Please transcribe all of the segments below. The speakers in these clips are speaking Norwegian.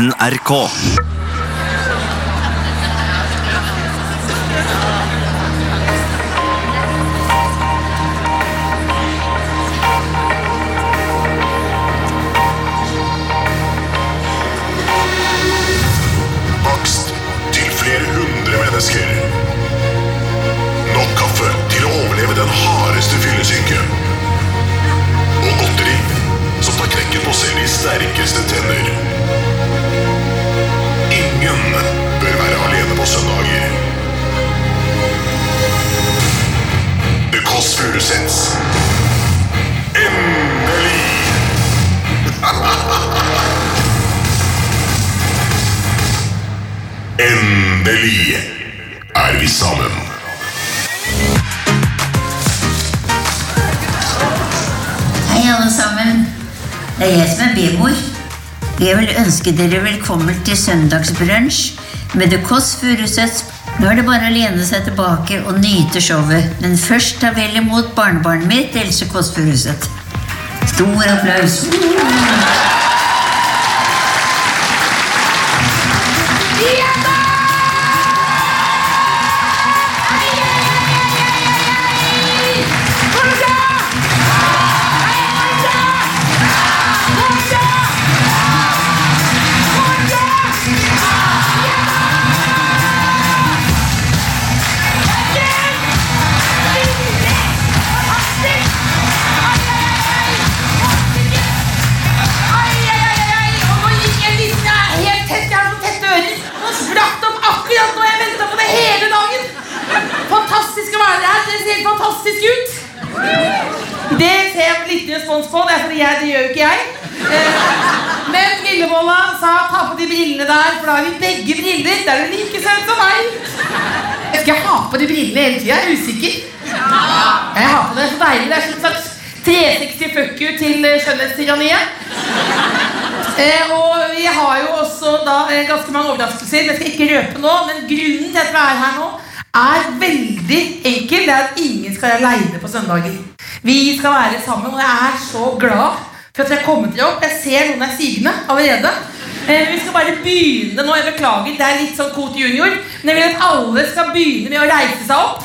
NRK. Bakst til flere hundre mennesker. Nok kaffe til å overleve den hardeste fyllesyke. Og godteri som tar knekken på selv de sterkeste tenner. Ingen bør være alene på søndager. The Kåss Furuseths. Endelig! Endelig er vi sammen. Hei, alle sammen. Det er jeg som er B-mor. Jeg vil ønske dere velkommen til søndagsbrunsj med The Kåss Furuseths. Nå er det bare å lene seg tilbake og nyte showet. Men først ta vel imot barnebarnet mitt, Else Kåss Furuseth. Stor applaus. Jeg, det gjør jo ikke jeg. Eh, Men Lillebolla sa ta på de brillene der, for da har vi begge briller. Da er du like søt som meg. Jeg skal ha på de brillene hele tida. Jeg er usikker. Jeg har på det så deilig. Det er som slags 360 fuck you til eh, skjønnhetstyranniet. Eh, og vi har jo også da eh, ganske mange overraskelser. Jeg skal ikke røpe nå, men grunnen til at vi er her nå, er veldig enkel. Det er at ingen skal være aleine på søndager. Vi skal være sammen, og jeg er så glad for at vi er kommet dere opp. Jeg ser noen er sigende allerede. Eh, vi skal bare begynne nå. Jeg beklager, det er litt sånn Cote Junior. Men jeg vil at alle skal begynne med å reise seg opp.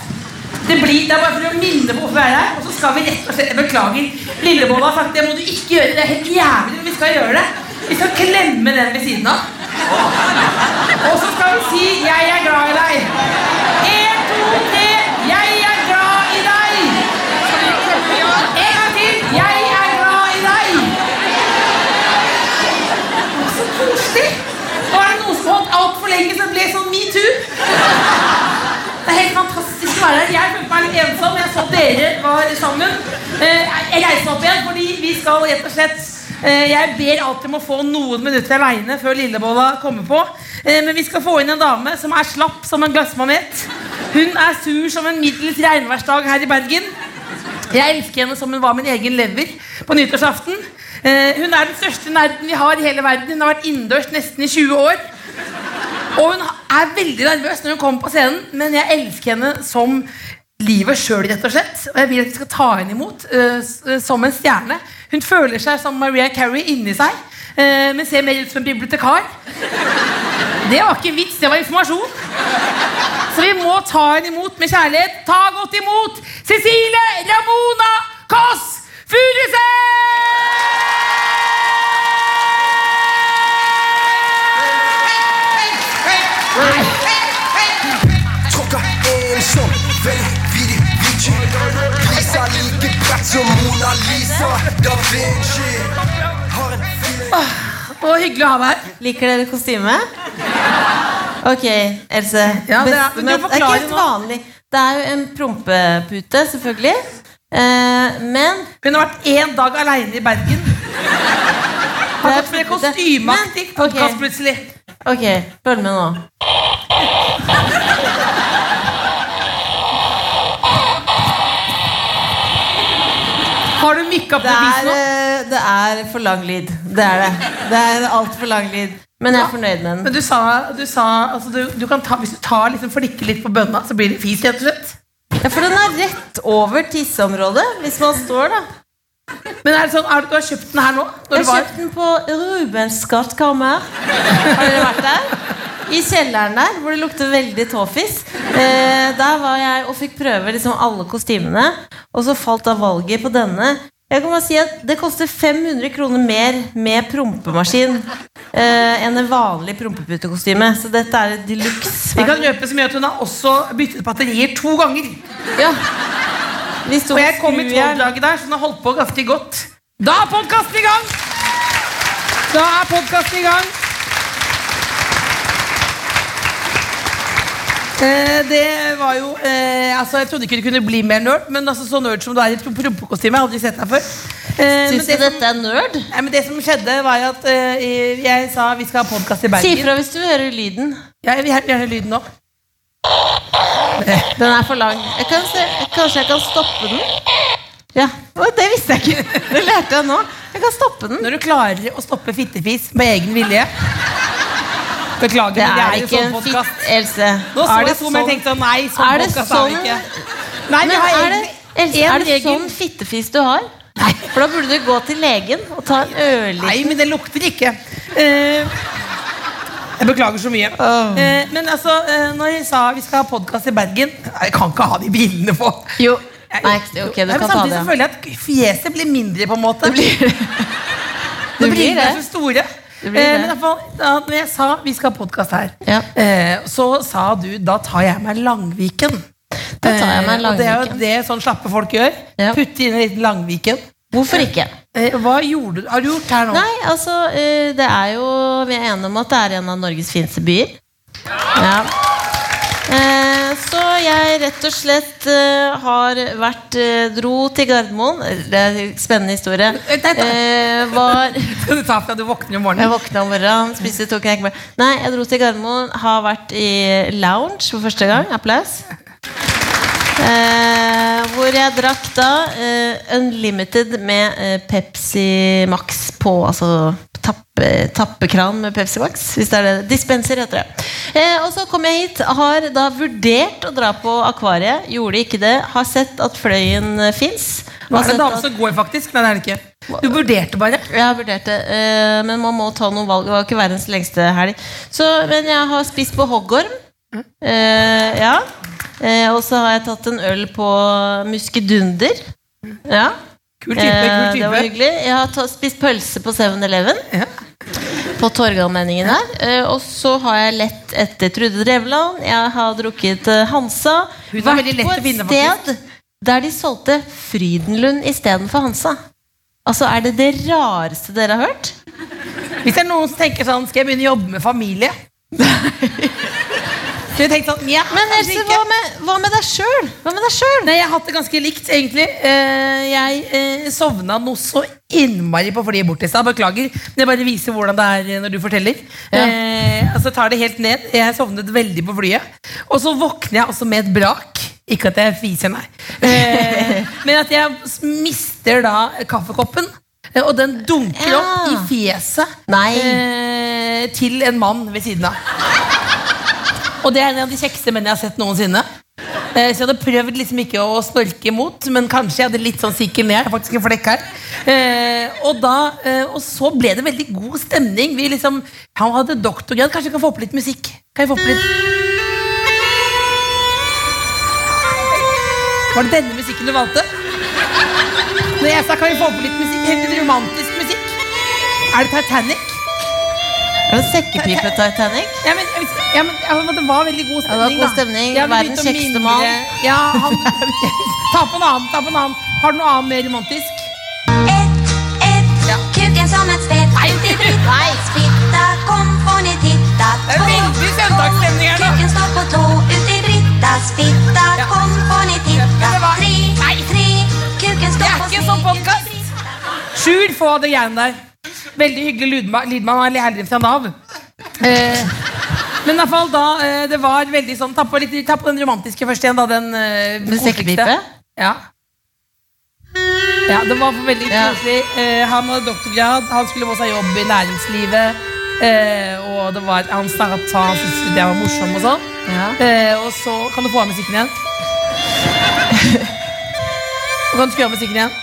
Det, blir, det er bare for å minne på hvorfor vi er her. Og så skal vi rett og slett Jeg beklager. Lillebolla har sagt det må du ikke gjøre. Det er helt jævlig, men vi skal gjøre det. Vi skal klemme den ved siden av. Og så skal vi si 'Jeg er glad i deg'. En, to, tre. Jeg er glad i deg. En gang til. Jeg er glad i deg. Å, Så koselig. Nå er det noen som holdt altfor lenge, så det ble sånn metoo. Det er helt fantastisk å være her. Jeg følte meg litt ensom. Jeg så dere var sammen. Eh, Jeg reiser opp igjen fordi vi skal rett og slett eh, Jeg ber alltid om å få noen minutter aleine før Lillebolla kommer på. Eh, Men vi skal få inn en dame som er slapp som en glassmanet. Hun er sur som en middels regnværsdag her i Bergen. Jeg elsker henne som hun var min egen lever på nyttårsaften. Hun er den største nerden vi har i hele verden. Hun har vært innendørs nesten i 20 år. Og hun er veldig nervøs når hun kommer på scenen, men jeg elsker henne som livet sjøl, rett og slett. Og jeg vil at vi skal ta henne imot uh, som en stjerne. Hun føler seg som Maria Carey inni seg, uh, men ser mer ut som en bibliotekar. Det var ikke vits, det var informasjon. Så vi må ta henne imot med kjærlighet. Ta godt imot Cecilie Ramona Kåss Furuseth! Som Mona Lisa Da Vinci Åh, en hyggelig å ha deg her. Liker dere kostyme? Ok, Else. Ja, det er- det er ikke helt vanlig. Det er jo en prompepute, selvfølgelig. Eh, men Hun har vært én dag aleine i Bergen. Har gått for kostymeaktig podkast ok. podkast plutselig. ok, følg med nå. Har du mikka på Det bevis nå? eh, det er for lang lyd. Det er det. Det er altfor lang lyd. Men jeg er fornøyd med den. Men du sa, du sa altså du, du kan ta, Hvis du tar liksom flikker litt på bønna, så blir det fis, rett og slett. Ja, For den er rett over tisseområdet, hvis man står, da. Men er det sånn, er det, du har kjøpt den her nå? Jeg har kjøpt den på Rubens skattkammer. Har dere vært der? I kjelleren der, hvor det lukter veldig tåfis. Eh, der var jeg og fikk prøve liksom alle kostymene. Og så falt da valget på denne. Jeg kan bare si at Det koster 500 kroner mer med prompemaskin eh, enn en vanlig prompeputekostyme. Så dette er de luxe. vi kan røpe så mye at hun har også byttet batterier to ganger. Ja. Og jeg kom i tolvdraget der, så hun har holdt på ganske godt. Da er podkasten i gang! Da er podkasten i gang. Eh, det var jo eh, altså Jeg trodde ikke du kunne bli mer nerd, men altså, så nerd som du er i prompekostyme. Har aldri sett deg før. Eh, Syns du det dette er nerd? nei, men det som skjedde, var at eh, jeg sa vi skal ha podkast i Bergen. Si ifra hvis du hører lyden. Ja, jeg vil gjerne høre lyden nå. Den er for lang. Jeg kan se, kanskje jeg kan stoppe den? Ja, Det visste jeg ikke. Det lærte jeg nå. Jeg kan stoppe den. Når du klarer å stoppe fittefis med egen vilje Beklager, Det men er ikke sånn en podcast. fitt, Else. Nå så Er jeg det så, jeg tenkte sånn, nei, sånn Er det podcast sånn- er det ikke. Nei, vi har er det, Else, en er det regel. sånn fittefis du har? For da burde du gå til legen og ta en ørliten Nei, men det lukter ikke. Uh, jeg beklager så mye. Eh, men altså, eh, når jeg sa vi skal ha podkast i Bergen Jeg kan ikke ha de brillene på. Jo. Nei, ok, du Nei, kan ta det. Samtidig føler jeg at fjeset blir mindre, på en måte. Det blir, Når det blir brillene er så store. Eh, men i hvert fall, da når jeg sa vi skal ha podkast her, Ja. eh, så sa du da tar jeg meg Langviken. Da tar jeg meg Eh, og det er jo det sånn slappe folk gjør. Ja. Putte inn en liten Langviken. Hvorfor ikke? Eh, hva gjorde du? Har du gjort her nå? Nei, altså, eh, det er jo Vi er enige om at det er en av Norges fineste byer. Ja. Eh, Så jeg rett og slett uh, har vært uh, Dro til Gardermoen. Det er en spennende historie. Eh, Var Skal du ta fra du våkner om morgenen? Jeg våkna om morgenen, spiste to knekkebrød. Nei, jeg dro til Gardermoen, har vært i lounge for første gang. Applaus. Eh, hvor jeg drakk da eh, Unlimited med eh, Pepsi Max på altså tappe, tappekran med Pepsi Max. Hvis det er det. Dispenser heter det. Eh, og så kom jeg hit. Har da vurdert å dra på Akvariet. Gjorde ikke det. Har sett at Fløyen uh, fins. Hva er det dame som går, faktisk. Nei, det er det ikke. Du vurderte bare. Jeg vurderte, eh, men man må ta noen valg. Det var ikke verdens lengste helg. Så, men jeg har spist på hoggorm. Eh, ja. Eh, og så har jeg tatt en øl på muskedunder. Ja. Kul type. kul type. det var hyggelig. Jeg har spist pølse på 7-Eleven. Ja. På Torgallmenningen der. Eh, og så har jeg lett etter Trude Drevland. Jeg har drukket eh, Hansa. Hun var lett på et vinne, sted der de solgte Frydenlund istedenfor Hansa. Altså, Er det det rareste dere har hørt? Hvis det er noen som tenker sånn Skal jeg begynne å jobbe med familie? Så jeg tenkte sånn, ja, Men Else, hva med, hva med deg sjøl? Nei, Jeg har hatt det ganske likt, egentlig. Eh, jeg eh, sovna noe så innmari på flyet bort i stad. Beklager. Det bare viser hvordan det er når du forteller. Eh, altså tar det helt ned. Jeg sovnet veldig på flyet. Og så våkner jeg også med et brak. Ikke at jeg fiser, nei. Eh, men at jeg mister da kaffekoppen. eh, Og den dunker opp i fjeset Nei. eh, til en mann ved siden av. Og det er en av de kjekkeste mennene jeg har sett noensinne. Eh, Så jeg hadde prøvd liksom ikke å snorke imot, men kanskje jeg hadde litt sånn sikkel ned. Jeg har faktisk en flekk her. Eh, og, da, eh, og så ble det veldig god stemning. Vi liksom, Han hadde doktorgrad. Kanskje jeg kan få opp litt musikk? Kan jeg få opp litt Var det denne musikken du valgte? Når jeg sa kan vi få opp litt musikk, litt romantisk musikk? Er det Titanic? Er det sekkepipe Titanic? Ja, men, ja, men, ja, men det var veldig god Ja, det var stemning. god da. stemning. Ja, Verdens kjekkeste mann. Ja, han, ta på en annen. ta på en annen Har du noe annet mer romantisk? Ett, ett, Ja. kuken som ett spett Ut i kom får ni titta Det er veldig søndagsstemning her nå. Kuken står på tå Ut Brittas fitta, kom får ni titta men det var- Tre, Nei. tre, Det er ikke sånn podcast. Sjur, få det greiene der. Veldig hyggelig lydma- lydmann. Er heldig fra Nav. Eh, men i hvert fall da eh, Det var veldig sånn Ta på, litt, ta på den romantiske først igjen, da. Den eh, koseligste. Ja. Ja, det var veldig Ja. koselig. Eh, han hadde doktorgrad, han skulle få seg jobb i næringslivet. Eh, og det var, han sa at han syntes det var morsom og sånn. Ja. Eh, og så kan du få av musikken igjen. Og kan du skru av musikken igjen?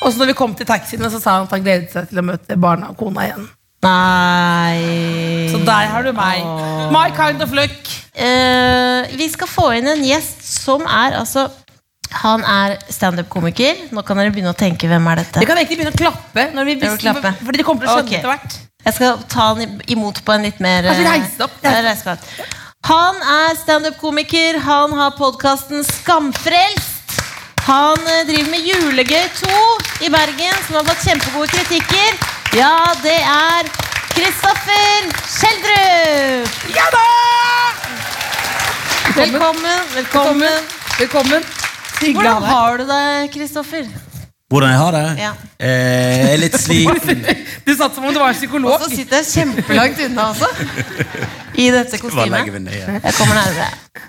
Og så når vi kom til taxiene, så sa han at han gledet seg til å møte barna og kona igjen. Nei Så der har du meg. My kind of luck. Eh, Vi skal få inn en gjest som er altså Han er standup-komiker. Nå kan dere begynne å tenke hvem er dette. Vi kan egentlig begynne å klappe. Når vi vil klappe. Fordi de kommer til å skjønne okay. etter hvert. Jeg skal ta han imot på en litt mer Kanskje eh, reise opp? reise opp. Han er standup-komiker. Han har podkasten Skamfrelst. Han eh, driver med Julegøy 2 i Bergen, som har fått kjempegode kritikker. Ja, det er Kristoffer Schjelderup! Ja da! Velkommen. velkommen. Velkommen. Hvordan har du det, Kristoffer? Hvordan jeg har det? Ja. Eh, jeg er litt sliten. Du satt som om du var psykolog. Og så sitter jeg kjempelangt unna også. I dette kostymet. Jeg kommer nærmere.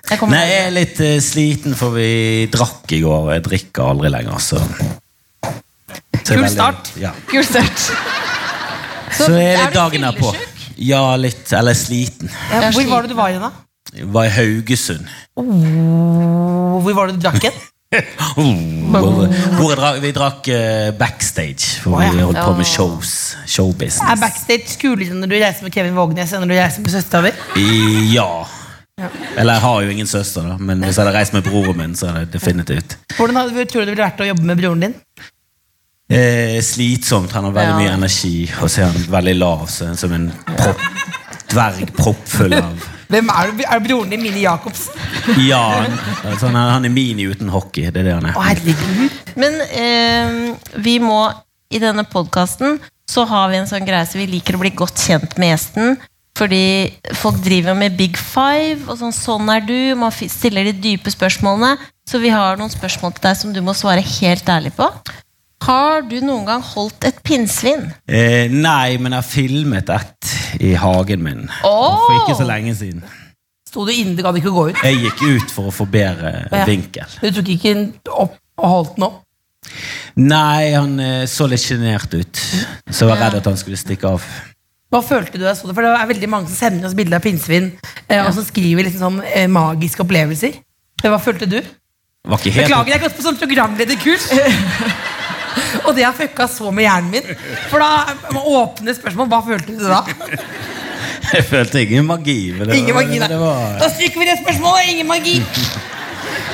Jeg kommer Nei, jeg er litt uh, sliten, for vi drakk i går. Jeg drikker aldri lenger, så, så Kul veldig- start. Ja. Kul start. Så, er er det du dagen er på. fyllesyk? Ja, litt. Eller sliten. Ja, hvor var det du var i da? Jeg var i Haugesund. Oh, hvor var det du drakk hen? Hvor, hvor vi drakk eh, backstage, for vi holdt på med shows. Showbusiness. Er backstage kulere når du reiser med Kevin Vågnes enn når du reiser med søstera di? Ja. Eller jeg har jo ingen søster, da, men hvis jeg hadde reist med broren min, så er det definitivt. Hvordan hadde, tror du det ville vært å jobbe med broren din? Eh, slitsomt. Han har veldig mye energi, og så er han veldig lav, så som en propp, dverg proppfull av Hvem Er er broren din, Mini Jacobsen? Ja, altså, han, er, han er mini uten hockey. Det er det han Å, er. herregud. Men eh, vi må i denne podkasten så har vi en sånn greie så vi liker å bli godt kjent med gjesten. Fordi folk driver med big five og sånn 'sånn er du'. Man stiller de dype spørsmålene. Så vi har noen spørsmål til deg som du må svare helt ærlig på. Har du noen gang holdt et pinnsvin? Eh, nei, men jeg har filmet et i hagen min oh! for ikke så lenge siden. Sto du inne, du gadd ikke å gå ut? Jeg gikk ut for å få bedre Ja. vinkel. Du tok ikke den opp og holdt den opp? Nei, han eh, så litt sjenert ut, så jeg var redd at han skulle stikke av. Hva følte du da jeg så det? For det er veldig mange som sender oss bilder av pinnsvin, ja. og som skriver liksom sånn eh, magiske opplevelser. Eh, Hva følte du? Var ikke helt Beklager, jeg har gått på sånn programlederkurs. og det har fucka så med hjernen min. For da åpne spørsmål. Hva følte du da? Jeg følte ingen magi. Ingen magi, nei. Da stryker vi det spørsmålet. Ingen magi.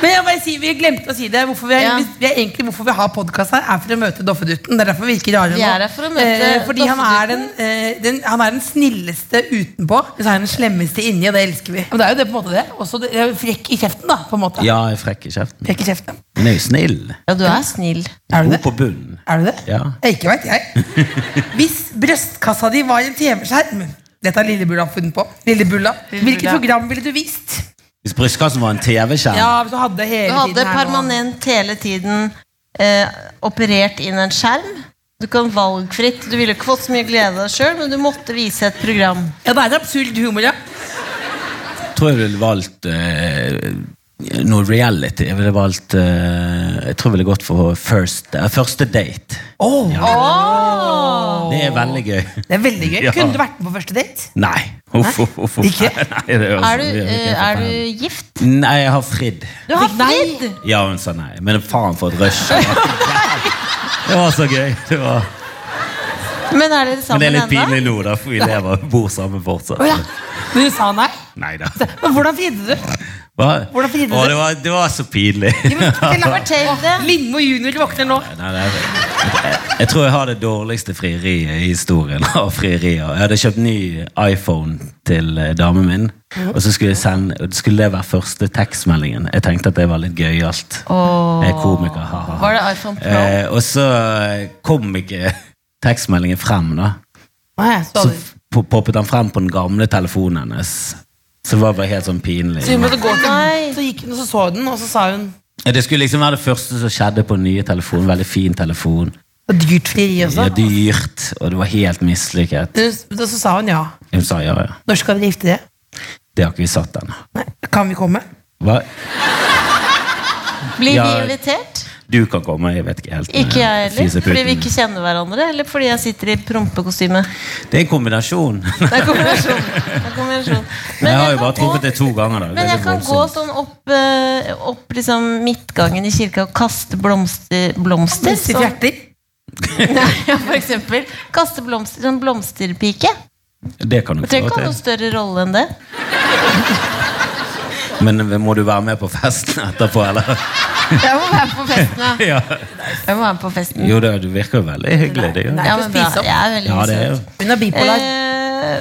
Men jeg må bare si, Vi glemte å si det. Hvorfor vi, er, Ja. vi er egentlig hvorfor vi har podkast her, er for å møte Doffedutten. Det er derfor vi ikke rare Vi er her for å møte Eh, fordi han er, den, eh, den, han er den snilleste utenpå, og så er han den slemmeste inni, og det elsker vi. Men det er jo det på en måte det. Også det, er frekk i kjeften, da. på en måte ja, jeg er frekk i kjeften. Frekk i kjeften. Men jeg er jo snill. Ja, du er snill. Er du det? på bunnen. Er du det? Ja. Jeg ikke veit jeg. Hvis brystkassa di var en TV-skjerm Dette har Lillebulla funnet på. Lillebulla. Hvilket program ville du vist? Hvis brystkassen var en TV-skjerm Ja, hvis du hadde hele Du hadde tiden her nå. permanent hele tiden eh, operert inn en skjerm. Du kan valgfritt. Du ville ikke fått så mye glede av deg sjøl, men du måtte vise et program. Ja, det er absurd humor, ja. tror jeg ville valgt eh, noe reality. Jeg ville valgt eh, Jeg tror jeg ville gått for first, eh, første date. Åh, Det er veldig gøy. Det er veldig gøy. Ja. Kunne du vært med på første date? Nei. Uff, uff, uff. Ikke? Nei, det også, Er du, uh, er du gift? Nei, jeg har fridd. Du har fridd! Ja, hun sa nei. Men faen for et rush. Det var så gøy. Det var. Men er dere sammen ennå? det er litt pinlig nå, da, for vi lever og bor sammen fortsatt. Oh, ja. Men du sa nei? Nei da. Men hvordan fridde du? Hva? Hvordan fridde du? det, var, det var så pinlig. Lindmo junior våkner nå. Nei, nei, jeg, jeg tror jeg har det dårligste frieriet i historien av frierier. Jeg hadde kjøpt ny iPhone til eh, damen min, og så skulle, jeg sende, skulle det være første tekstmeldingen. Jeg tenkte at det var litt gøyalt. Jeg er komiker, ha-ha. Var det iPhone Pro? Eh, og så eh, kom ikke tekstmeldingen frem, da. Nei, så, Så poppet han frem på den gamle telefonen hennes. Så det var bare helt sånn pinlig. så hun måtte gå til. Så gikk hun og så så den, og så sa hun Det skulle liksom være det første som skjedde på den nye telefonen. Veldig fin telefon. Og dyrt frieri også. Ja, dyrt, og det var helt mislykket. Og Så sa hun ja. Hun sa ja, ja. Når skal dere gifte dere? Det har ikke vi satt ennå. Kan vi komme? Hva? Blir vi Ja. invitert? Du kan komme, jeg vet ikke helt. Ikke jeg heller. Fordi vi ikke kjenner hverandre, eller fordi jeg sitter i prompekostyme. Det er en kombinasjon. Det er kombinasjon. Det er kombinasjon. Men jeg har jo bare truffet det to ganger. da Men jeg kan gå sånn opp, eh, opp liksom midtgangen i kirka og kaste blomster, blomster Disse sånn, hjerter? ja, for eksempel. Kaste blomster som blomsterpike. Det kan du få til. trenger få ikke ha noe større rolle enn det. Men må du være med på festen etterpå, eller? Jeg må være med på festen, ja. Ja. Jeg må være med på festen. Jo, det, du virker jo veldig hyggelig. Det. Ja, å men opp. Jeg er veldig ja, det er jo. Hun er bipolar. Eh,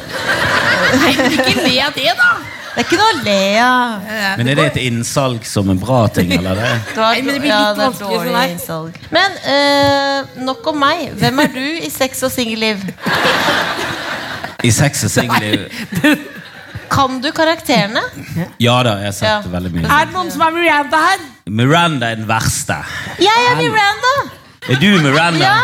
Ikke le av det, da! det er ikke noe å le av. Men er det et innsalg som en bra ting, eller det? Det var, Nei, men det blir ja, litt det er vanskelig for meg. innsalg. Men eh, nok om meg. Hvem er du i sex og singelliv? I sex og singelliv Kan du karakterene? Ja da, jeg har sett Ja. veldig mye. Er det noen som er Miranda her? Miranda er den verste. Jeg er Miranda! Er du Miranda? Ja!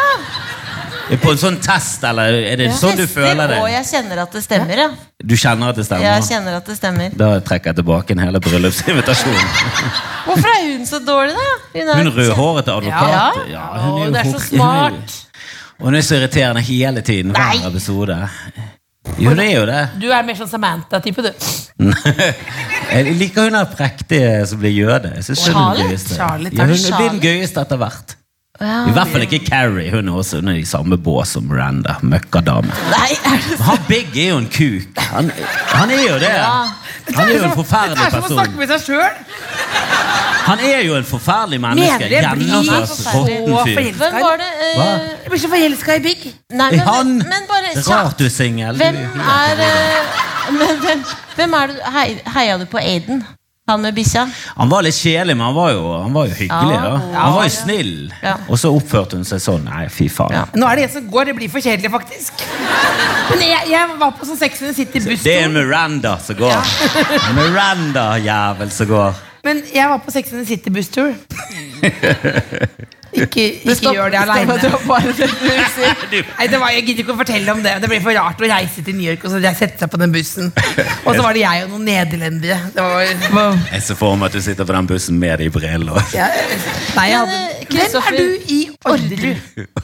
Er På en sånn test, eller er det sånn du Tester, føler Og jeg kjenner at det stemmer, ja. Du kjenner at det Jeg stemmer? kjenner at det stemmer. Da trekker jeg tilbake en hele bryllupsinvitasjonen. Hvorfor er hun så dårlig, da? er Hun rødhårete advokat. Ja. hun Å, jo det er så hor- smart. Og hun er så irriterende hele tiden. Nei. Hver episode. Jo, det er jo det. Du er mer sånn Samantha-type, du. Jeg liker hun der prektige som blir jøde. Jeg synes hun er den Charlotte? gøyeste. Charlotte, Ja, hun blir den gøyeste etter hvert. Ja. I hvert fall ikke Carrie. Hun er også under i samme bås som Miranda. Møkkadame. Nei, er det Han Big er jo en kuk. Han, han er jo det. Han er jo en forferdelig person. Det er som å snakke med seg sjøl. Han er jo en forferdelig Mener menneske. det blir så forelska. Hvem var det eh, Hva? Jeg blir så forelska i Big. Nei, men, Han- men bare Rart du er singel. Hvem er eh, Men hvem, hvem er du hei, Heia du på Aiden? Han med bikkja? Han var litt kjedelig, men han var jo, han var jo hyggelig. Ja, da. ja. Han var jo snill. Ja. Og så oppførte hun seg sånn. Nei, fy faen. Ja. Nå er det en som går. Det blir for kjedelig, faktisk. Men jeg, jeg var på sånn Sex and the City-buss. Det er en Miranda som går. En Miranda-jævel som går. Men jeg var på Sex and City-busstur. Ikke, ikke gjør det aleine. jeg gidder ikke å fortelle om det. Det blir for rart å reise til New York og så sette seg på den bussen. Og så var det jeg og noen nederlendere. Jeg ser for meg at du sitter på den bussen med de brillene. ja, nei, jeg hadde, eh, Hvem er du i Orderud?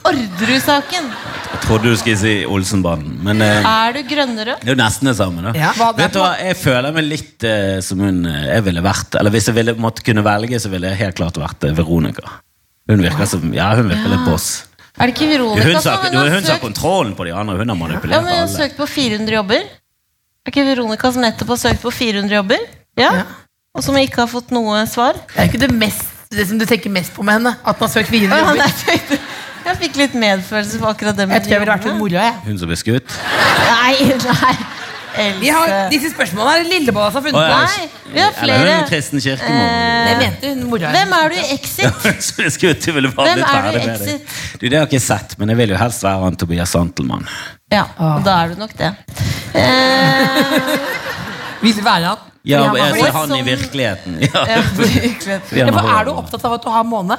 Orderud-saken. Jeg trodde du skulle si Olsenbanen. men eh, Er du grønnere? det er jo nesten det samme. da Ja, hva det Vet du hva, Jeg føler meg litt eh, som hun eh, jeg ville vært. Eller hvis jeg ville måtte kunne velge, så ville jeg helt klart vært eh, Veronica. Hun virker som, ja, hun virker litt boss. Er det ikke Veronica er hun som er hun har søkt, kontrollen på de andre. Hun har ja, men hun har alle. søkt på 400 jobber? Er ikke Veronica som nettopp har søkt på 400 jobber? Ja. Ja. Og som ikke har fått noe svar? Det er ikke det, mest, det som du tenker mest på med henne. At hun har søkt fire Ja, jobber. nei, jeg fikk litt medfølelse på akkurat det med Jeg tror jeg ville vært jobbene. hun mora. jeg. Hun som ble skutt. Nei, nei. Vi har, disse spørsmålene er det Lillebolla som har funnet på. Nei, vi har Eller hun flere. Kristen Kirkemo. Det mente hun mora. Hvem er du i Exit? jeg skulle jeg ville bare Hvem er du ferdig i med det. Exit? Du, det har jeg ikke sett, men jeg vil jo helst være han Tobias Santelmann. Ja, og da er du nok det. Eh, Vil du være han? Ja, Ja, han jeg var ser han i sånn- virkeligheten. Ja. ja, virkelig. Ja, for er du opptatt av at du har måne?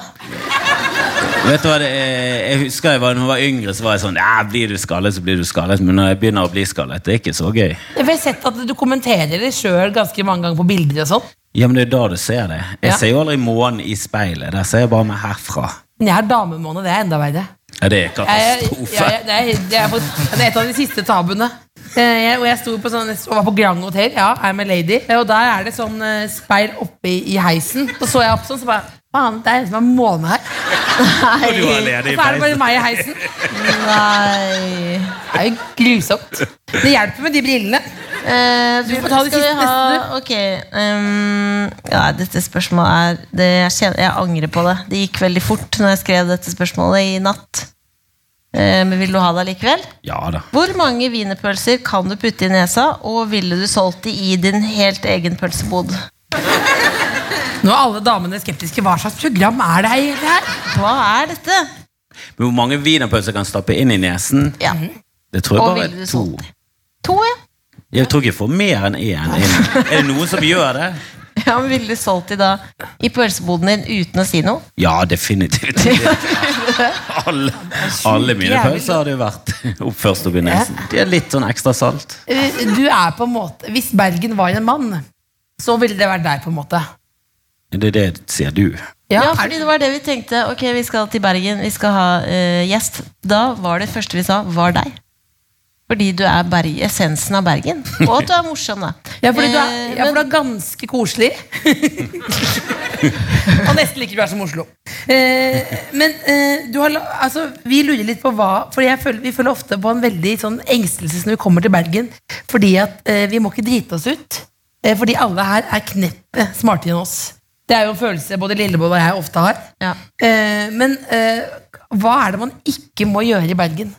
Vet du hva, er, Jeg husker jeg var, når jeg var yngre, så var jeg sånn ja, Blir du skallet, så blir du skallet. Men når jeg begynner å bli skallet, det er ikke så gøy. Jeg har sett at du kommenterer det sjøl ganske mange ganger på bilder og sånn. Ja, men det er da du ser det. Jeg Ja. ser jo aldri månen i speilet. Der ser jeg bare meg herfra. Men jeg har damemåne, det er enda verre. Ja, det er Jeg, jeg, katastrofe. jeg, det, er, det, er, det et av de siste tabuene. Eh, Jeg, og jeg sto på sånn, jeg var på Grand Hotel, ja, I'm a lady. eh, Og der er det sånn eh, speil oppe i, i heisen. Så så jeg opp sånn, så bare Faen, det er en som har måne her. Og du har Og ledig så er det bare meg i heisen. Nei Det er jo grusomt. Det hjelper med de brillene. Eh, Du får ta det skal vi siste ha, ok ehm, ja, Dette spørsmålet er det, jeg, kjenner, jeg angrer på det. Det gikk veldig fort når jeg skrev dette spørsmålet i natt. Eh, men vil du ha det likevel? Ja da. Hvor mange wienerpølser kan du putte i nesa, og ville du solgt de i din helt egen pølsebod? Nå er alle damene skeptiske. Hva slags program er det her? Hva er dette? Men hvor mange wienerpølser kan stappe inn i nesen? Ja. Det tror jeg bare er to. To, ja. Jeg tror ikke jeg får mer enn én. inn. Er det noen som gjør det? ja men ville du solgt de da i pølseboden din uten å si noe? Ja, definitivt. Alle, alle mine pølser pølser hadde jo vært opp først opp oppi nesen. De er litt sånn ekstra salt. Eh, Du er på en måte Hvis Bergen var en mann, så ville det vært deg, på en måte. Det er det sier du. Ja, er- fordi det var det vi tenkte. Ok, vi skal til Bergen, vi skal ha uh, gjest. Da var det første vi sa, var deg. Fordi du er Berg, essensen av Bergen. Og at du er morsom, da. Ja, fordi du er, Eh, ja, for du er ganske koselig. Og nesten like bra som Oslo. Eh, men eh, du har, altså, vi lurer litt på hva For jeg føler, vi føler ofte på en veldig sånn engstelse når vi kommer til Bergen. Fordi at eh, vi må ikke drite oss ut. Eh, fordi alle her er kneppet smartere enn oss. Det er jo en følelse både Lilleboll og jeg ofte har. Ja. Eh, men eh, hva er det man ikke må gjøre i Bergen?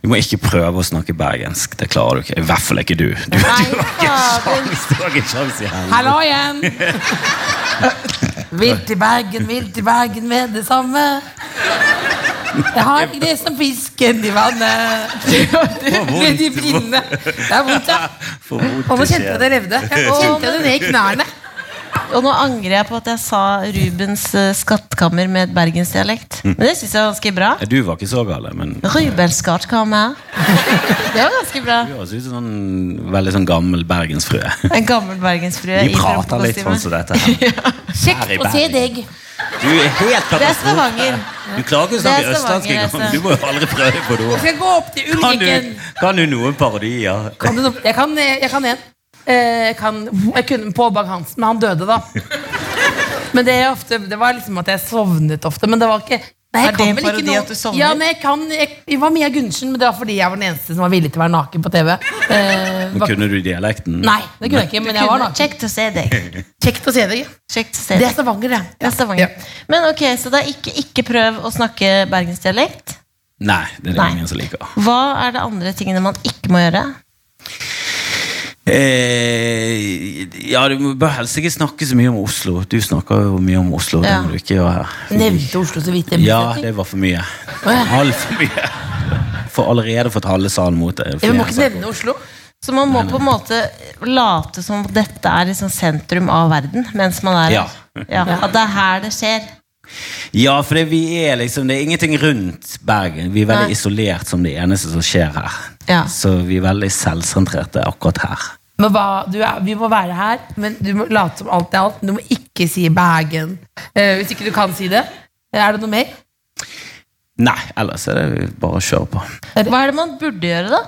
Du må ikke prøve å snakke bergensk. Det klarer du ikke. I hvert fall ikke du. Du, du Nei, har ikke sjans, du har ikke sjans i helvete. Hallo igjen! vilt i Bergen, vilt i Bergen med det samme. Jeg har ikke det som fisken i vannet. Med de brillene. Det er vondt, ja. Og nå kjente jeg at jeg levde. Jeg kjente det ned i knærne. Og nå angrer jeg på at jeg sa Rubens eh, skattkammer med et bergensdialekt. Men det syns jeg var ganske bra. Du var ikke så gal, men Rubens skattkammer. Det var ganske bra. du høres ut som en veldig sånn gammel bergensfrue. En gammel bergensfrue Vi i prater litt sånn som dette. her. Kjekt å se deg. Du er helt Det er katastrofe. Stavanger. Du klarer ikke å snakke er østlandsk engang. altså. Du må jo aldri prøve på Jeg noe. skal gå opp til Kan du, kan du noen parodier? Kan du Jeg kan, jeg kan en. Eh, Jeg, kan, jeg kunne på Bang-Hansen, men han døde da. Men det, er ofte, det var liksom at jeg sovnet ofte. Men det var ikke Nei, jeg Er det kan en vel ikke parodi noe- at du sovner? Ja, men jeg kan jeg, jeg var Mia Gundersen, men det var fordi jeg var den eneste som var villig til å være naken på TV. Eh, Men var, Kunne du dialekten? nei, det kunne jeg ikke, men jeg var naken. Kjekt å se deg. Kjekt å se deg. Kjekt å se deg. Det er. Stavanger, det. Det er Stavanger. Men ok, Så da ikke, ikke prøv å snakke bergensdialekt. Nei, det er det Nei. ingen som liker. Hva er det andre tingene man ikke må gjøre? Eh, ja, Du bør helst ikke snakke så mye om Oslo. Du snakker jo mye om Oslo. Ja. Du ikke gjøre. Nevnte Oslo så vidt. Ja, det var for mye. ja. Altfor mye. For allerede fått halve salen mot deg. Vi må ikke nevne Oslo. Så man må på en måte late som dette er liksom sentrum av verden mens man er Ja. Ja, at det er her det skjer. Ja, for det, vi er liksom, det er ingenting rundt Bergen. Vi er veldig Nei. isolert som det eneste som skjer her. Ja. Så vi er veldig selvsentrerte akkurat her. Men hva, du er, vi må være her, men du må late som alt er alt. Du må ikke si Bergen. Eh, hvis ikke du kan si det. Er det noe mer? Nei, ellers er det bare å kjøre på. Hva er det man burde gjøre, da?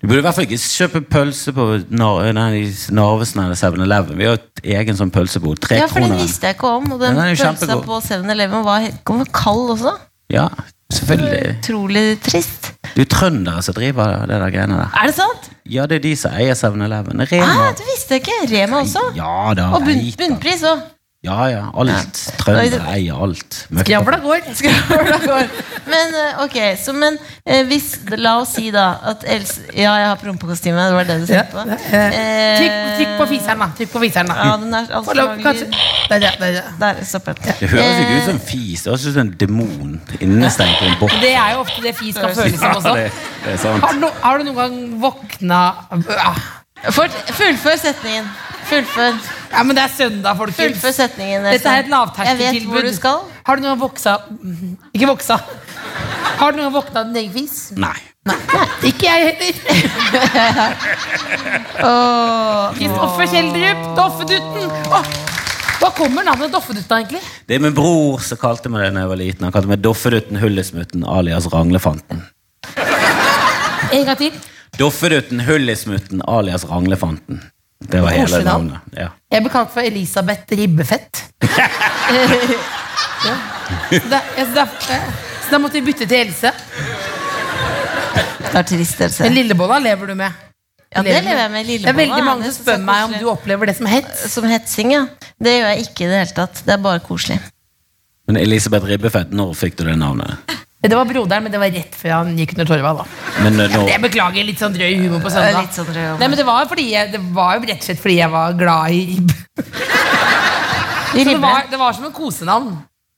Du burde i hvert fall ikke kjøpe pølse på Nar Narvesen eller 7-Eleven. Vi har et egen sånn pølsebod. Tre Ja, for Den visste jeg ikke om. Og den Den pølsa på 7-Eleven var, var kald også. Ja, selvfølgelig. Utrolig trist. Det er jo trøndere som driver det der greiene der. Er det sant? Ja, det er de som eier 7-Eleven. Rema. Ah, det visste jeg ikke. Rema også. Ja da. Og bunn, bunnpris òg. Ja, ja. Alt. Trøndere eier alt. Skravla går. Men eh, ok, så men eh, hvis La oss si da at Else Ja, jeg har prompekostyme. Det var det du Ja, tenkte på. eh, trykk, trykk på fiseren, da. Trykk på fiseren, da. Ja, den er. Der, der. Der. Det høres ikke ut som fis. Det høres ut som en demon innestengt i en boks. Det er jo ofte det fis kan føles som Ja, også. det, det er sant. Har du, har du noen gang våkna ah, fullfør setningen. Fullfør, Ja, men det er søndag, folkens. fullfør setningen. Dette er et lavterskeltilbud. Har du noen gang voksa Ikke voksa. Har du noen gang våkna av din egen fis? Nei. Nei. Ikke jeg heller. Kristoffer Kjeldrup, Doffedutten. Oh. Hva kommer navnet Doffedutten egentlig? Det er min bror som kalte meg det da jeg var liten. Han kalte meg Doffedutten Hullesmutten alias Ranglefanten. En gang til. Doffedutten Hullismutten alias Ranglefanten. Det var hele navnet. Ja. Jeg ble kalt for Elisabeth Ribbefett. ja. så, da, ja, så, da, så da måtte vi bytte til Else. Det er trist, Else. Men Lillebolla lever du med. Ja, det lever jeg med. Det er Lillebolla. veldig mange som spør meg om du opplever det som hets. Som hetsing, ja. Det gjør jeg ikke i det hele tatt. Det er bare koselig. Men Elisabeth Ribbefett, når fikk du det navnet? Det var broderen, men det var rett før han gikk under Torvald. da. Men eh, nå, Jeg beklager litt sånn drøy humor på søndag. litt sånn drøy humor. Nei, men det var, fordi jeg, det var jo rett og slett fordi jeg var glad i ribb. Det var, det var som en kosenavn.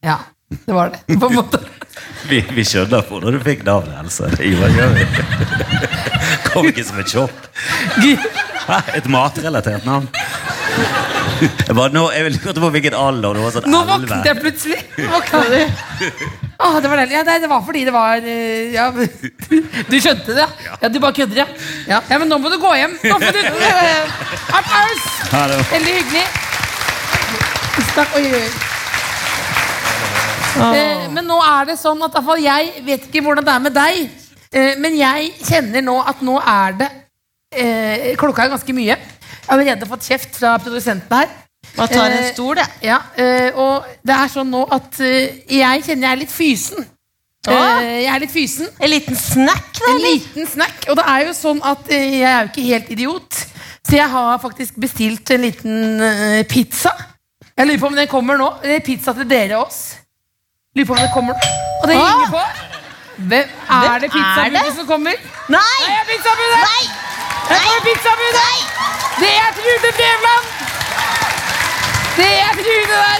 Ja, det var det. På en måte. vi, vi skjønner hvordan du fikk navnet, Else. Ivar gjør vi. Kom ikke som et sjokk. Et matrelatert navn. Jeg, bare, nå, jeg lurte på hvilken alder du var. Sånn Nå våknet jeg plutselig. Våkna du? Ah, det var. Ja, nei, det var fordi det var eh, ja, Du skjønte det, ja? ja du bare kødder, ja. ja. Ja, men nå må du gå hjem. Nå må du, eh, Applaus! Veldig hyggelig. Takk. Oi, oi. Eh, men nå er det sånn at iallfall jeg vet ikke hvordan det er med deg, eh, men jeg kjenner nå at nå er det eh, Klokka er ganske mye. Jeg har allerede fått kjeft fra produsenten her. Man tar en Eh, stol, jeg. Ja, eh, og det er sånn nå at eh, jeg kjenner jeg er litt fysen. Eh, jeg er litt fysen. En liten snack, da? En liten snack. Og det er jo sånn at jeg er jo ikke helt idiot. Så jeg har faktisk bestilt en liten pizza. Jeg lurer på om den kommer nå. Det er pizza til dere og oss. Lurer på om den kommer nå. Og det ringer på. Hvem er det pizzabudet det? som kommer? Nei! Det er pizzabudet! Nei! Her kommer pizzabudet! Det er Trude Drevland! Det er Trude der!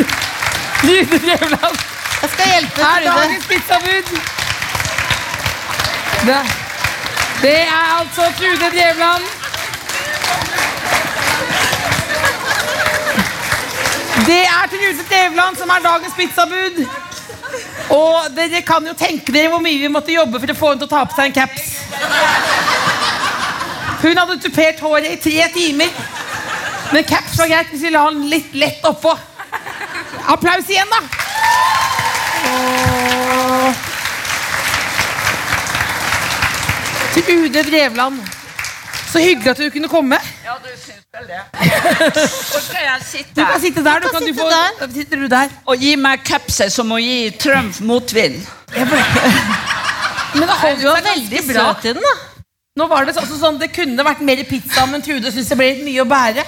Trude Drevland. Jeg skal hjelpe er dagens pizzabud. Det, det er altså Trude Drevland. Det er Trude Drevland som er dagens pizzabud. Og dere kan jo tenke dere hvor mye vi måtte jobbe for å få henne til å ta på seg en caps. Hun hadde tupert håret i tre timer. Men caps var greit hvis vi la den litt lett oppå. Applaus igjen, da! Til Ude Drevland. Så hyggelig at du kunne komme. Ja, du syns vel det. Hvor skal jeg sitte? Du kan sitte der. Du kan du sitte få, der. Sitter du der. Og gi meg capset som å gi Trump motvind. Men det holder var veldig bra. til den, da. Nå var det sånn, sånn Det kunne vært mer pizza, men Trude syntes det ble litt mye å bære.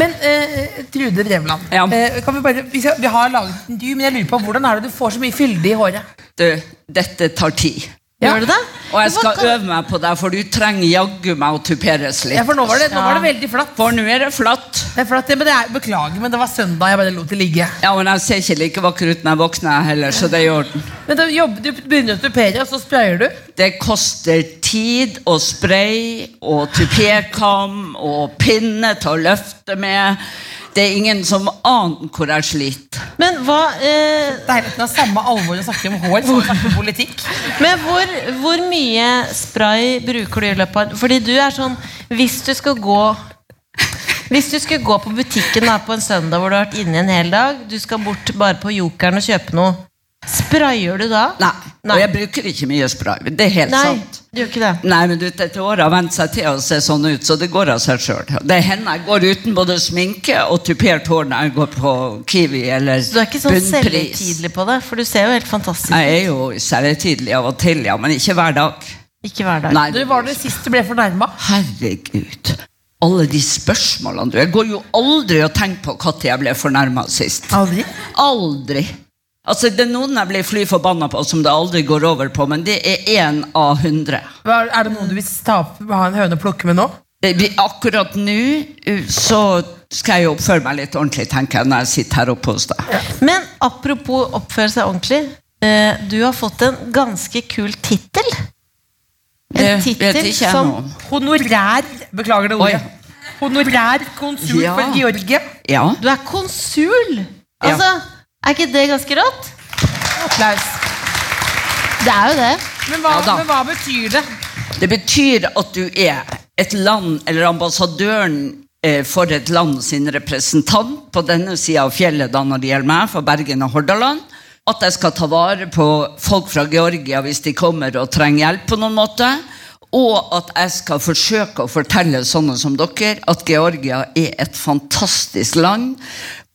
Men eh, Trude Drevland, Ja. eh, kan vi, bare, vi, skal, vi har laget en intervju, men jeg lurer på hvordan er det du får så mye fylde i håret? Du, dette tar tid. Ja. Gjør det det? Og jeg skal øve meg på deg, for du trenger jaggu meg å tuperes litt. Ja, for nå var det, nå var det veldig flatt. For nå er det flatt. Det er flatt, ja, men det er, beklager, men det var søndag. Jeg bare lot det ligge. Ja, men jeg ser ikke like vakker ut når jeg våkner heller, så det er i orden. Men da jobber, du begynner å tupere, og så sprayer du. Det koster tid og spray og tupékam og pinne til å løfte med. Det er ingen som aner hvor jeg sliter. Men hva eh, Deilig ikke det samme alvor å snakke om hår som å snakke om politikk. Men hvor, hvor mye spray bruker du i løpet av Fordi du er sånn Hvis du skal gå Hvis du skal gå på butikken da, på en søndag hvor du har vært inne en hel dag, du skal bort bare på Jokeren og kjøpe noe, sprayer du da? Nei, Nei. og jeg bruker ikke mye spray. Det er helt Nei, sant. Gjør ikke det. Nei, men du, Dette året har vent seg til å se sånn ut, så det går av seg sjøl. Det hender jeg går uten både sminke og tupert hår når jeg går på Kiwi eller Så du er ikke sånn Bunnpris. selvhøytidelig på det? For du ser jo helt fantastisk ut. Jeg er jo selvhøytidelig av og til, ja, men ikke hver dag. Ikke hver dag. Nei, Du var det sist du ble fornærma. Herregud. Alle de spørsmålene du Jeg går jo aldri og tenker på når jeg ble fornærma sist. Aldri. Aldri. Altså, Det er noen jeg blir fly forbanna på, som det aldri går over på, men det er én av hundre. Er det noen du vil ta ha en høne å plukke med nå? Akkurat nå uh, så skal jeg jo oppføre meg litt ordentlig, tenker jeg, når jeg sitter her oppe hos deg. Men apropos oppføre seg ordentlig. Eh, du har fått en ganske kul tittel. En tittel som. Honorær Beklager det ordet. Honorær konsul Ja. for Georgia. Ja. Du er konsul! Ja. Altså, Er ikke det ganske rått? Applaus. Det er jo det. Men hva, Ja da. men hva betyr det? Det betyr at du er et land, eller ambassadøren eh, for et land sin representant på denne sida av fjellet da når det gjelder meg, for Bergen og Hordaland. At jeg skal ta vare på folk fra Georgia hvis de kommer og trenger hjelp på noen måte. Og at jeg skal forsøke å fortelle sånne som dere at Georgia er et fantastisk land.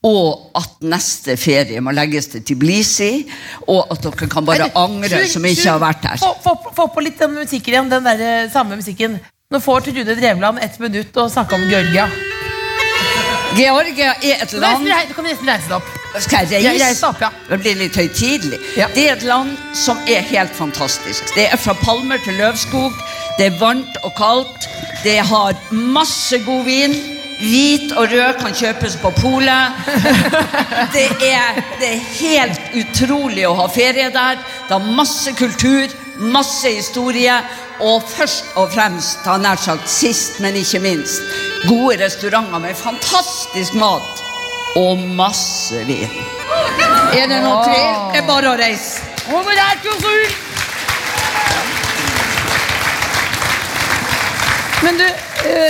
Og at neste ferie må legges til Tbilisi. Og at dere kan bare angre som ikke har vært der. Få, få, få på litt den musikken igjen. Den der, eh, samme musikken. Nå får Trude Drevland ett minutt å snakke om Georgia. Georgia er et land du kan nesten reise deg opp. Skal jeg reise? reis opp, ja. Det blir litt høytidelig. Ja. Det er et land som er helt fantastisk. Det er fra palmer til løvskog. Det er varmt og kaldt. Det har masse god vin. Hvit og rød kan kjøpes på polet. Det er, det er helt utrolig å ha ferie der. Det har masse kultur, masse historie. Og først og fremst, ta nær sagt sist, men ikke minst, gode restauranter med fantastisk mat og masse vin. Er det noe tvil? Det er bare å reise. Men du,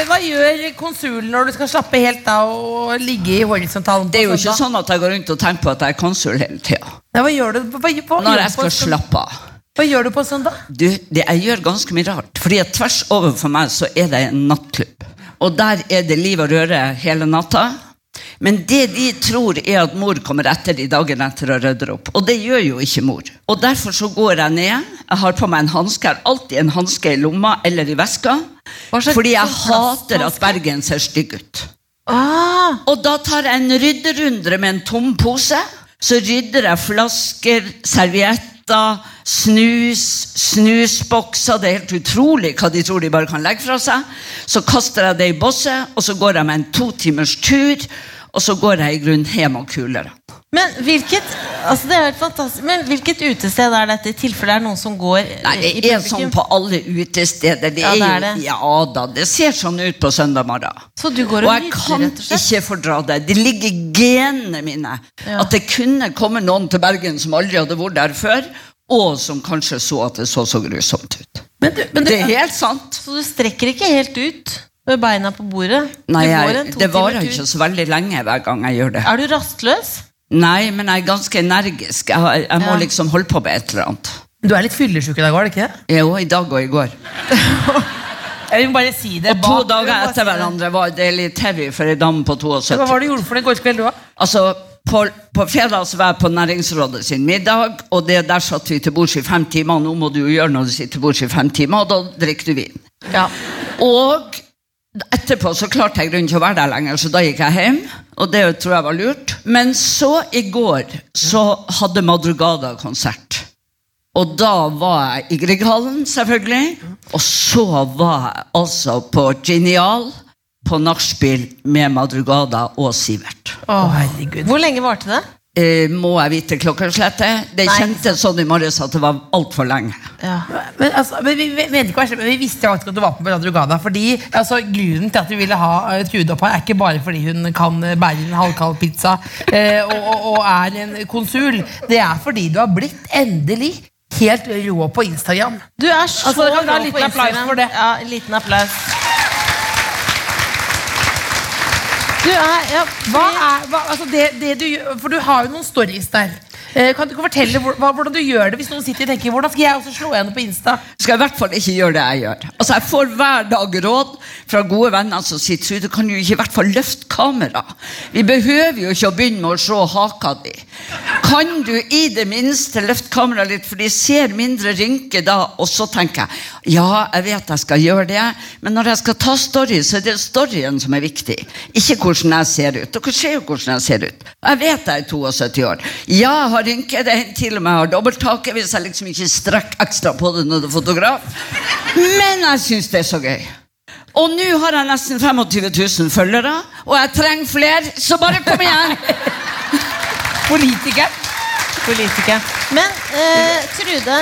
hva gjør konsulen når du skal slappe helt av og ligge i horisontalen? Det er jo ikke sånn at jeg går rundt og tenker på at jeg er konsul hele tida. Hva gjør du, hva, hva, Når jeg skal slappe av. hva gjør du på søndag? Du, det, jeg gjør ganske mye rart. Fordi at tvers overfor meg så er det en nattklubb. Og der er det liv og røre hele natta. Men det de tror, er at mor kommer etter de dagen etter og rydder opp. Og det gjør jo ikke mor. Og derfor så går jeg ned. Jeg har på meg en hanske. Har alltid en hanske i lomma eller i veska. Fordi jeg hater at? Bergen ser stygg ut. Ah, Og da tar jeg en rydderundre med en tom pose. Så rydder jeg flasker, servietter, snus, snusbokser. Det er helt utrolig hva de tror de bare kan legge fra seg. Så kaster jeg det i bosset, og så går jeg med en to timers tur. Og så går jeg i grunnen hjem og kuler men hvilket altså det er fantastisk Men hvilket utested er dette, i tilfelle det er noen som går Nei, det er publikum? sånn på alle utesteder. Det Ja, er det jo, er det. Ja da, det ser sånn ut på søndag morgen. Så du går Og og jeg rydder, kan rett og slett? ikke fordra det. Det ligger i genene mine Ja. at det kunne komme noen til Bergen som aldri hadde vært der før, og som kanskje så at det så så grusomt ut. Men du, men du, Det er helt sant. Så du strekker ikke helt ut med beina på bordet? Nei, jeg, det varer ikke så veldig lenge hver gang jeg gjør det. Er du rastløs? Nei, men jeg er ganske energisk. Jeg, jeg må Ja. liksom holde på med et eller annet. du er litt fyllesyk i dag, var det ikke? det? Jo, i dag og i går. Jeg vil bare si det Og to dager etter hverandre var det litt heavy for ei dame på 72. Hva var det du gjorde for det i går kveld, du òg? Altså, på, på fredag så var jeg på Næringsrådet sin middag, og det der satt vi til bords i fem timer. Nå må du jo gjøre når du sitter til bords i fem timer, og da drikker du vin. Ja. Og etterpå så klarte jeg ikke å være der lenger, så da gikk jeg hjem. Og det tror jeg var lurt. Men så i går så hadde Madrugada konsert. Og da var jeg i Grieghallen, selvfølgelig. Og så var jeg altså på Genial på nachspiel med Madrugada og Sivert. Å, herregud. Hvor lenge varte det? Eh, må jeg vite klokkeslettet? Det Nei. kjentes sånn i morges at det var altfor lenge. Ja. Men, altså, men vi, vi, mente ikke å være slemme, men vi visste faktisk at du var på Madrugada. Fordi altså, Grunnen til at vi ville ha uh, Trude opp her, er ikke bare fordi hun kan eh, bære en halvkald pizza eh, og, og, og er en konsul. Det er fordi du har blitt endelig helt rå på Instagram. Du er så Altså, rå på Instagram. Ja, en liten applaus. Du er ja, Hva er, hva, altså det, det du, for du har jo noen stories der. Eh, kan du ikke fortelle hvordan du gjør det hvis noen sitter og tenker hvordan skal jeg også slå henne på Insta? skal jeg i hvert fall ikke gjøre det jeg gjør. Altså Jeg får hver dag råd fra gode venner som sier Du kan du ikke i hvert fall løfte kamera? Vi behøver jo ikke å begynne med å se haka di. Kan du i det minste løfte kameraet litt, for de ser mindre rynker da? Og så tenker jeg ja, jeg vet jeg skal gjøre det, men når jeg skal ta story, så er det storyen som er viktig. Ikke hvordan jeg ser ut. Dere ser jo hvordan jeg ser ut. Jeg vet jeg er 72 år. Ja, jeg har rynker, det hender til og med jeg har dobbelthake hvis jeg liksom ikke strekker ekstra på det når det er fotograf. Men jeg syns det er så gøy. Og nå har jeg nesten 25 000 følgere, og jeg trenger flere, så bare kom igjen! Politiker. politiker. Men eh, Trude,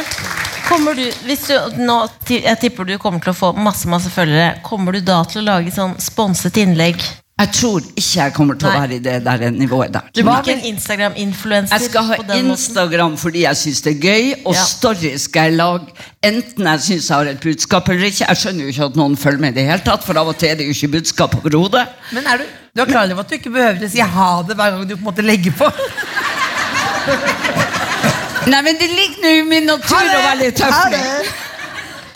kommer du, hvis du nå, jeg tipper du kommer til å få masse masse følgere, kommer du da til å lage sånn sponset innlegg? Jeg tror ikke jeg kommer til å være i det der nivået der. Du var en Instagram-influencer? Jeg skal ha? Instagram fordi jeg syns det er gøy, og Ja. story skal jeg lage enten jeg syns jeg har et budskap eller ikke. Jeg skjønner jo ikke at noen følger med i det hele tatt, for av og til er det jo ikke budskap overhodet. Men er du, du er klar over at du ikke behøver å si ha det hver gang du på en måte legger på? Nei, men det ligger nå i min natur å være litt tøff.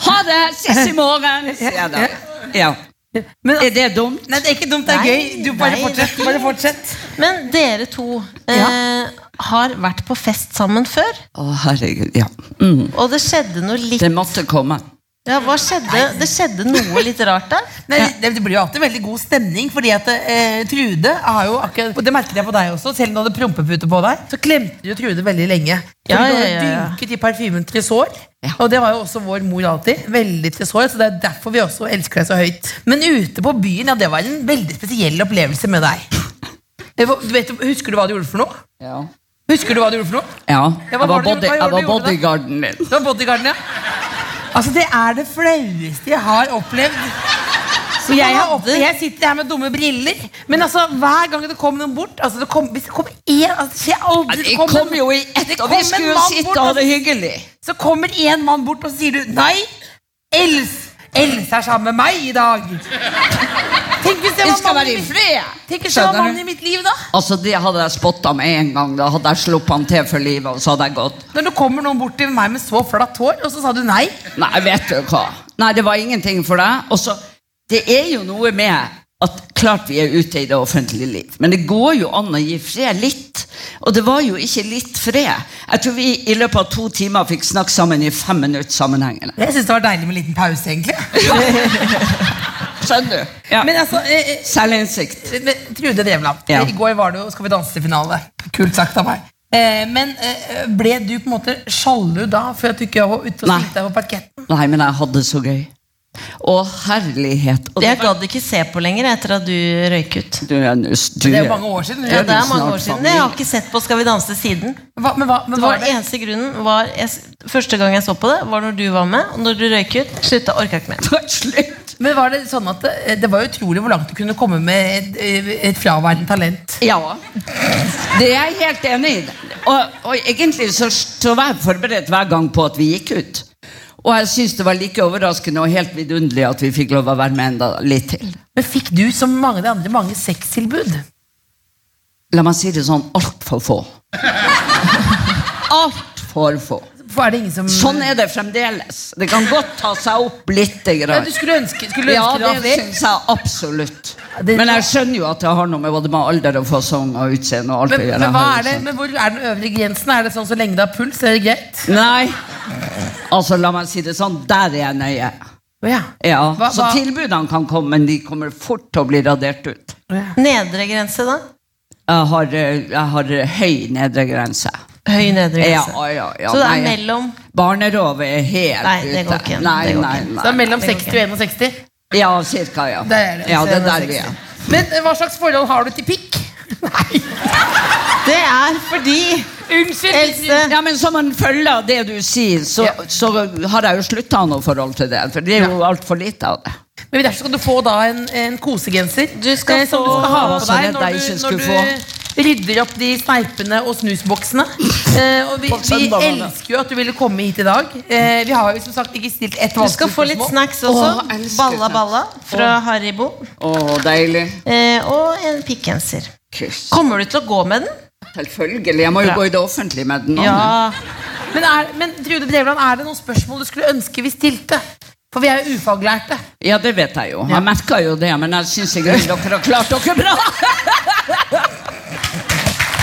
Ha det! Ses i morgen! Ja. Men, Er det dumt? nei, det er ikke dumt, det er Nei, gøy. Du bare nei, fortsett. Bare fortsett. Men dere to eh, har vært på fest sammen før, Å, herregud, ja. Mm. og det skjedde noe litt Det måtte komme. Ja, hva skjedde? Det skjedde noe litt rart der. Nei, det, det blir jo alltid veldig god stemning, fordi at eh, Trude har jo akkurat Og det merket jeg på deg også, selv om du hadde prompepute på deg, så klemte du Trude veldig lenge. Fordi Ja, ja, ja, ja. dynket i parfymen Tresor. Ja. Og det var jo også vår mor alltid. Veldig Tresor, så det er derfor vi også elsker deg så høyt. Men ute på byen, ja, det var en veldig spesiell opplevelse med deg. Du vet, husker du hva du gjorde for noe? Ja. Husker du hva du gjorde for noe? ja. Jeg var, var body, var du bodyguarden din. Det var bodyguarden, ja. Altså, det er det flaueste jeg har opplevd. Så jeg, opplevd, jeg sitter her med dumme briller, men altså, hver gang det kommer noen bort altså, det kom, Hvis det kommer én altså, det skjer aldri, det kom jo i ett, og vi skulle jo sitte og ha det hyggelig. Så kommer en mann bort, og så sier du nei. Els, Else er sammen med meg i dag. Tenk hvis det var skal være i fred! Tenk hvis det var mannen i mitt liv, da. Altså, Det hadde jeg spotta med en gang. Da hadde jeg sluppet han til for livet, og så hadde jeg gått. Når det kommer noen bort til meg med så flatt hår, og så sa du nei. Nei, vet du hva? Nei, det var ingenting for deg. Og så det er jo noe med at klart vi er ute i det offentlige liv, men det går jo an å gi fred litt. Og det var jo ikke litt fred. Jeg tror vi i løpet av to timer fikk snakke sammen i fem minutter sammenhengende. Jeg syns det var deilig med en liten pause, egentlig. Skjønner du? Ja. Men altså, eh, eh, Selvinnsikt. men Trude Drevland, Ja. i går var det jo Skal vi danse til finale. Kult sagt av meg. Eh, men eh, ble du på en måte sjalu da, for at du ikke var ute og spilte deg på parketten? Nei, men jeg hadde det så gøy. Å, herlighet. Og Jeg gadd ikke se på lenger etter at du røyk ut. du du Det er jo mange år siden. Ja, det er mange år siden. Jeg har ikke sett på Skal vi danse siden. Hva, men hva, men Det var, var det? Eneste grunnen var jeg, Første gang jeg så på det, var når du var med. Og når du røyk ut, slutta orka ikke mer. Slutt. Men var det sånn at det, det var utrolig hvor langt du kunne komme med et, et fraværende talent. Ja. Det er jeg helt enig i. Og, og egentlig så, så var jeg forberedt hver gang på at vi gikk ut. Og jeg syns det var like overraskende og helt vidunderlig at vi fikk lov å være med enda litt til. Men fikk du, som mange de andre, mange sextilbud? La meg si det sånn altfor få. Altfor få. Er det ingen som Sånn er det fremdeles. Det kan godt ta seg opp litt. ja, Du skulle ønske, skulle ønske Ja, det det syns jeg absolutt. Men jeg skjønner jo at det har noe med både med alder og fasong og utseende og alt Men, å gjøre. men, hva er det, men hvor er den øvre grensen? Er det sånn så lenge du har puls, er det greit? Nei. Altså, la meg si det sånn. Der er jeg nøye. Ja. Ja, Hva- Så tilbudene kan komme, men de kommer fort til å bli radert ut. Ja. Nedre grense, da? Jeg har, eh, jeg har eh, høy nedre grense. Høy nedre grense. ja, ja. Så det er nei, mellom Barn er helt Nei, det går ute. Nei, Det går nei, ikke. Så det er mellom det går 60 og 61? Ja, cirka, ja. Det er det. Ja, det er der vi er. Men eh, hva slags forhold har du til pikk? Nei, Det er fordi unnskyld! Else Ja, men Som en følge av det du sier, så, Ja. så har jeg jo slutta å ha noe forhold til det. For det er jo altfor lite av det. Men derfor skal du få da en, en kosegenser Du skal eh, som du skal ha på deg når du, når du rydder opp de sneipene og snusboksene. Eh, og vi, vi elsker jo at du ville komme hit i dag. Eh, vi har jo som sagt ikke stilt ett Du skal få litt snacks også. Åh, Balla. Balla fra Haribo. Åh, deilig. Eh, og en pikkgenser. Kommer du til å gå med den? Selvfølgelig. Jeg må jo Bra. gå i det offentlige med den. nå. Ja. Men, er, men Trude Drevland, er det noen spørsmål du skulle ønske vi stilte? For vi er jo ufaglærte. Ja, det vet jeg jo. Jeg merka jo det, men jeg syns i grunnen dere har klart dere bra.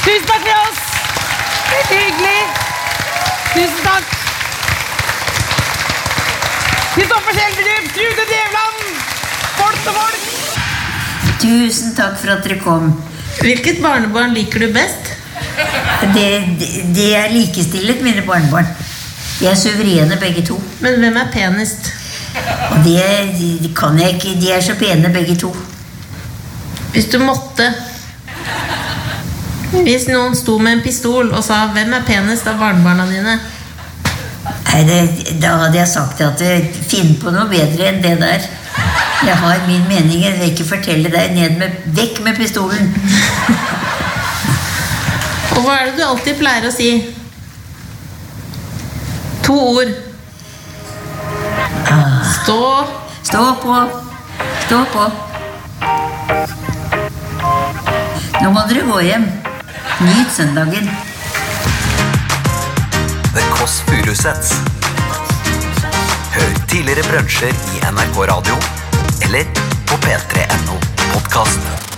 Tusen takk for oss! Veldig hyggelig. Tusen takk. Kristoffer Schjelderup, Trude Drevland, folk og folk. Tusen takk for at dere kom. Hvilket barnebarn liker du best? Det, det, det er likestillet, mine barnebarn. De er suverene, begge to. Men hvem er penest? Det de kan jeg ikke. De er så pene, begge to. Hvis du måtte Hvis noen sto med en pistol og sa 'Hvem er penest av barnebarna dine?' Nei, det, da hadde jeg sagt at eh, finn på noe bedre enn det der. Jeg har min mening. Jeg vil ikke fortelle deg. Ned med, vekk med pistolen. Og hva er det du alltid pleier å si? To ord. Stå Stå på. Stå på. Nå må dere gå hjem. Nyt søndagen. The Kåss Furuseths. Hør tidligere brunsjer i NRK Radio eller på p3.no podkast.